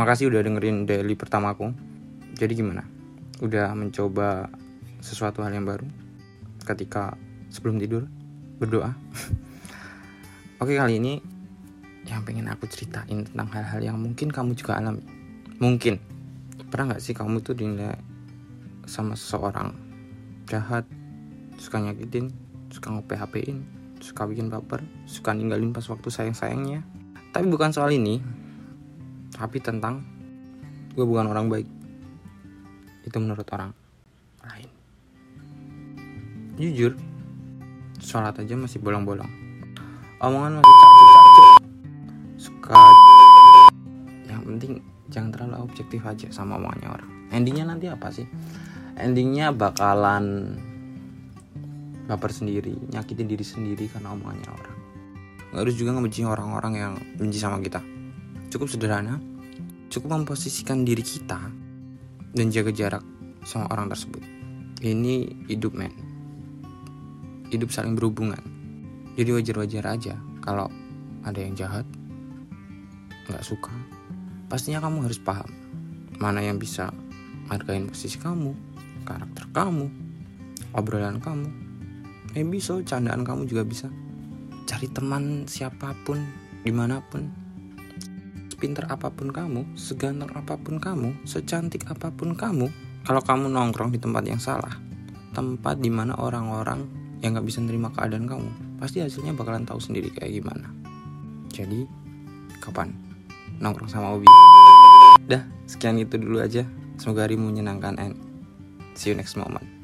makasih udah dengerin daily pertamaku jadi gimana? Udah mencoba sesuatu hal yang baru? Ketika sebelum tidur berdoa? Oke kali ini yang pengen aku ceritain tentang hal-hal yang mungkin kamu juga alami. Mungkin. Pernah nggak sih kamu tuh dinilai sama seseorang? Jahat suka nyakitin suka nge-PHP-in suka bikin baper suka ninggalin pas waktu sayang-sayangnya. Tapi bukan soal ini tapi tentang gue bukan orang baik. Itu menurut orang lain. Jujur sholat aja masih bolong-bolong. Omongan masih cacuk-cacuk suka yang penting jangan terlalu objektif aja sama omongannya orang. Endingnya nanti apa sih? Endingnya bakalan baper sendiri nyakitin diri sendiri karena omongannya orang. Nggak harus juga ngebenci orang-orang yang benci sama kita. Cukup sederhana cukup memposisikan diri kita dan jaga jarak sama orang tersebut. Ini hidup men. Hidup saling berhubungan. Jadi wajar-wajar aja kalau ada yang jahat nggak suka. Pastinya kamu harus paham mana yang bisa hargain posisi kamu karakter kamu obrolan kamu. Eh bisa candaan kamu juga bisa. Cari teman siapa pun di mana pun pinter apa pun kamu seganteng apa pun kamu secantik apa pun kamu kalau kamu nongkrong di tempat yang salah tempat di mana orang-orang yang nggak bisa nerima keadaan kamu pasti hasilnya bakalan tahu sendiri kayak gimana. Jadi kapan? Nongkrong sama Obi. Dah sekian itu dulu aja. Semoga harimu menyenangkan and see you next moment